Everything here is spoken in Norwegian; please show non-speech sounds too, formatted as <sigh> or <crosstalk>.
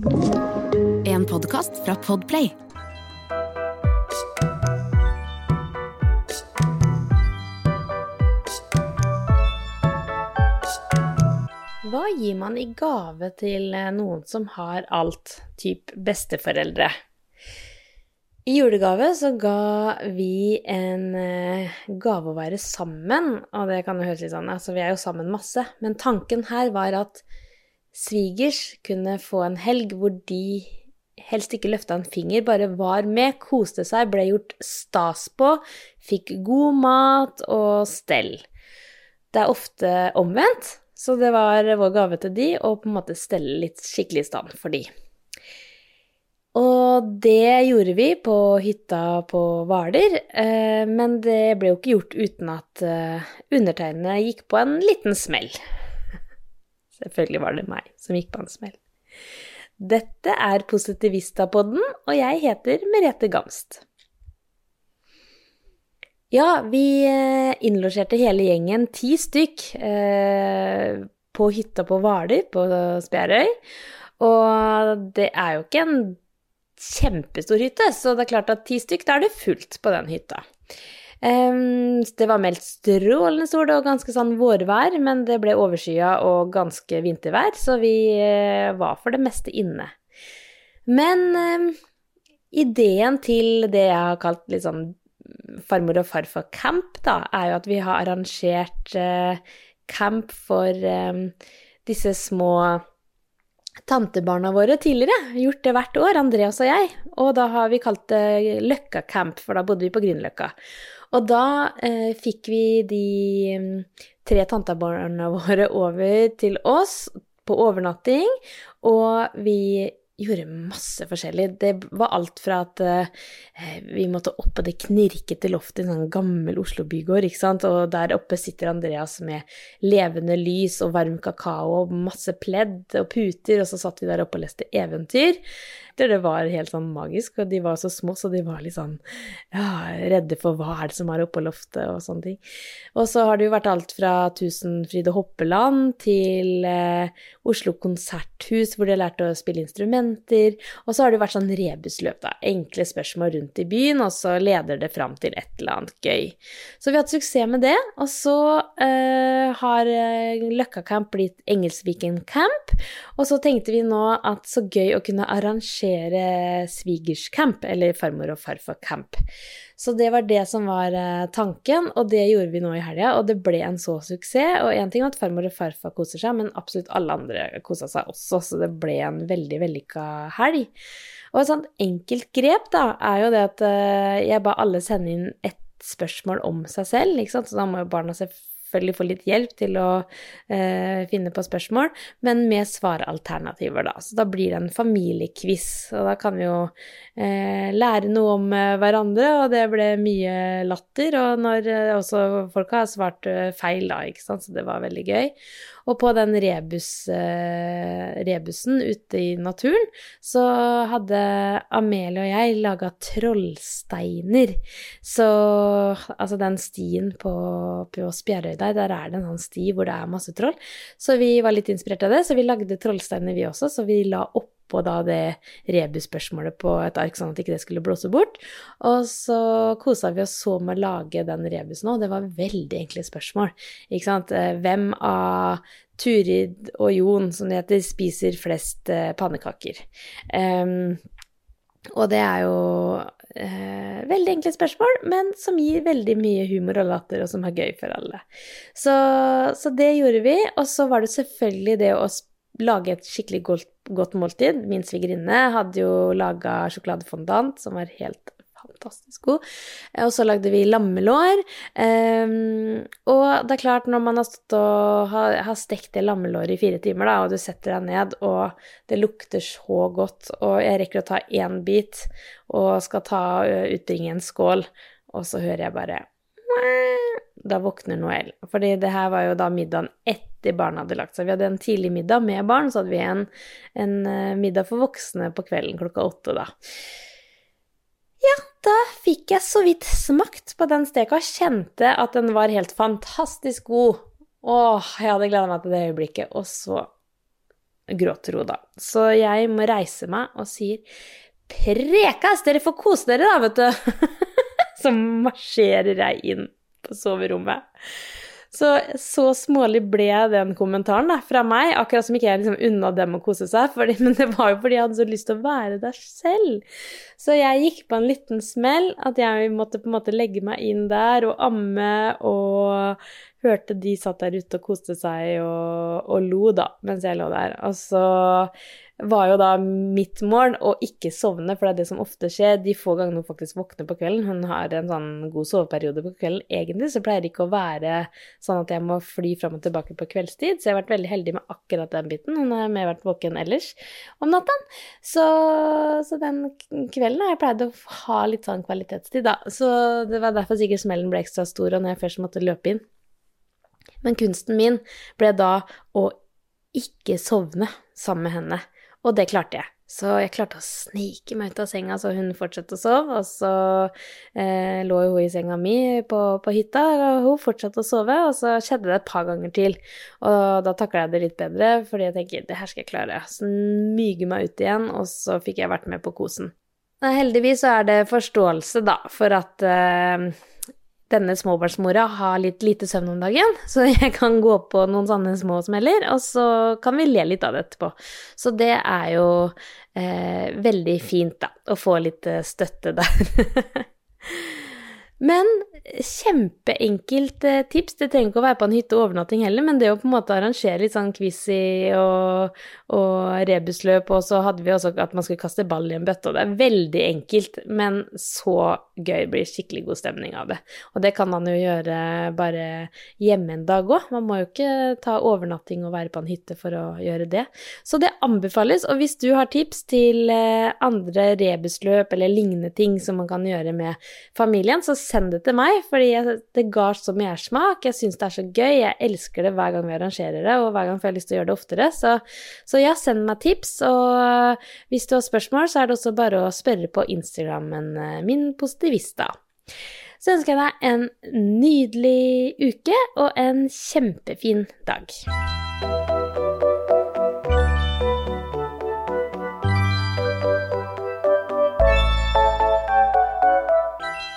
En podkast fra Podplay. Hva gir man i gave til eh, noen som har alt, typ besteforeldre? I julegave så ga vi en eh, gave å være sammen, og det kan jo høres litt sånn Altså, vi er jo sammen masse, men tanken her var at svigers kunne få en helg hvor de helst ikke løfta en finger, bare var med, koste seg, ble gjort stas på, fikk god mat og stell. Det er ofte omvendt, så det var vår gave til de å på en måte stelle litt skikkelig i stand for de. Og det gjorde vi på hytta på Hvaler, eh, men det ble jo ikke gjort uten at eh, undertegnede gikk på en liten smell. Selvfølgelig var det meg som gikk på en smell. Dette er Positivista-podden, og jeg heter Merete Gamst. Ja, vi eh, innlosjerte hele gjengen, ti stykk, på hytta på Hvaler på Spjærøy. Og det er jo ikke en kjempestor hytte, så det er klart at ti stykk, da er det fullt på den hytta. Det var meldt strålende sol og ganske sånn vårvær, men det ble overskya og ganske vintervær, så vi uh, var for det meste inne. Men ideen til det jeg har kalt litt sånn farmor og farfar-camp, da, er jo at vi har arrangert uh, camp for disse små tantebarna våre tidligere. Gjort det hvert år, Andreas og jeg. Og da har vi kalt det Løkka camp, for da bodde vi på Grünerløkka. Og da eh, fikk vi de mm, tre tantebarna våre over til oss på overnatting, og vi gjorde masse forskjellig. Det var alt fra at eh, vi måtte opp på det knirkete loftet i en sånn gammel Oslo-bygård, ikke sant, og der oppe sitter Andreas med levende lys og varm kakao og masse pledd og puter, og så satt vi der oppe og leste eventyr. Det var helt sånn magisk, og de var så små, så de var litt sånn ja, redde for hva er det som er oppe på loftet, og sånne ting. Og så har det jo vært alt fra Tusenfryd og Hoppeland til eh, Oslo konserthus, hvor de har lært å spille instrumenter. Og så har det vært sånn rebusløp, da. Enkle spørsmål rundt i byen, og så leder det fram til et eller annet gøy. Så vi har hatt suksess med det. Og så eh, har eh, Løkka Camp blitt Engelsviken Camp. Og så tenkte vi nå at så gøy å kunne arrangere arrangere svigerscamp, eller farmor og farfar-camp. Så det var det som var eh, tanken, og det gjorde vi nå i helga, og det ble en så suksess. Og én ting var at farmor og farfar koser seg, men absolutt alle andre kosa seg også, så det ble en veldig vellykka helg. Og et sånt enkelt grep, da, er jo det at eh, jeg ba alle sende inn et spørsmål om seg selv, ikke sant, så da må jo barna selvfølgelig selvfølgelig få litt hjelp til å eh, finne på spørsmål, men med svaralternativer, da. Så da blir det en familiequiz, og da kan vi jo eh, lære noe om eh, hverandre, og det ble mye latter, og når eh, også folk har svart eh, feil, da, ikke sant, så det var veldig gøy. Og på den rebus, eh, rebusen ute i naturen så hadde Amelie og jeg laga trollsteiner. Så altså den stien på, på Spjærøy der, der er det en sånn sti hvor det er masse troll. Så vi var litt inspirert av det, så vi lagde trollsteiner vi også, så vi la opp på da det rebusspørsmålet på et ark, sånn at ikke det skulle blåse bort. Og så kosa vi oss så med å lage den rebusen òg. Det var veldig enkle spørsmål. Ikke sant. Eh, hvem av Turid og Jon, som det heter, spiser flest eh, pannekaker? Um, og det er jo eh, veldig enkle spørsmål, men som gir veldig mye humor og latter, og som er gøy for alle. Så, så det gjorde vi. Og så var det selvfølgelig det å lage et skikkelig godt, godt måltid. Min svigerinne hadde jo laga sjokoladefondant, som var helt fantastisk god. Og så lagde vi lammelår. Um, og det er klart, når man har stått og har, har stekt det lammelåret i fire timer, da, og du setter deg ned, og det lukter så godt, og jeg rekker å ta én bit og skal ta utbringe en skål, og så hører jeg bare da våkner Noel. Fordi det her var jo da middagen etter barna hadde lagt seg. Vi hadde en tidlig middag med barn, så hadde vi en, en eh, middag for voksne på kvelden klokka åtte, da. Da fikk jeg så vidt smakt på den steka, kjente at den var helt fantastisk god. Åh, jeg hadde gleda meg til det øyeblikket. Og så gråter hun da. Så jeg må reise meg og sier Prekas, dere får kose dere da, vet du. <laughs> Så marsjerer jeg inn på soverommet. Så, så smålig ble den kommentaren da, fra meg, akkurat som ikke jeg liksom unna dem å kose seg, fordi, men det var jo fordi jeg hadde så lyst til å være der selv. Så jeg gikk på en liten smell, at jeg måtte på en måte legge meg inn der og amme og hørte de satt der ute og koste seg og, og lo, da, mens jeg lå der. Og så var jo da mitt mål å ikke sovne, for det er det som ofte skjer de få gangene hun faktisk våkner på kvelden. Hun har en sånn god soveperiode på kvelden. Egentlig så pleier det ikke å være sånn at jeg må fly fram og tilbake på kveldstid, så jeg har vært veldig heldig med akkurat den biten. Hun har mer vært våken ellers om natta. Så, så, den kvelden har jeg pleid å ha litt sånn kvalitetstid, da. Så det var derfor sikkert smellen ble ekstra stor, og når jeg først måtte løpe inn men kunsten min ble da å ikke sovne sammen med henne, og det klarte jeg. Så jeg klarte å snike meg ut av senga så hun fortsatte å sove, og så eh, lå hun i senga mi på, på, hytta, og hun fortsatte å sove, og så skjedde det et par ganger til. Og da takla jeg det litt bedre, fordi jeg tenker det her skal jeg klare. Så myge meg ut igjen, og så fikk jeg vært med på kosen. Heldigvis så er det forståelse, da, for at eh, denne småbarnsmora har litt lite søvn om dagen, <laughs> så jeg kan gå på noen sånne små smeller, og så kan vi le litt av det etterpå. Så det er jo eh, veldig fint, da, å få litt eh, støtte der. <laughs> Men kjempeenkelt eh, tips. Det trenger ikke å være på en hytte og overnatting heller, men det å på en måte arrangere litt sånn quiz og, og rebusløp, og så hadde vi også at man skulle kaste ball i en bøtte, og det er veldig enkelt, men så gøy. Blir skikkelig god stemning av det. Og det kan man jo gjøre bare hjemme en dag òg. Man må jo ikke ta overnatting og være på en hytte for å gjøre det. Så det anbefales. Og hvis du har tips til eh, andre rebusløp eller lignende ting som man kan gjøre med familien, så send det til meg, fordi jeg, det ga så mersmak. Jeg syns det er så gøy. Jeg elsker det hver gang vi arrangerer det, og hver gang får jeg lyst til å gjøre det oftere. Så, så ja, send meg tips. Og hvis du har spørsmål, så er det også bare å spørre på Instagrammen eh, min Positivista. Så ønsker jeg deg en nydelig uke og en kjempefin dag.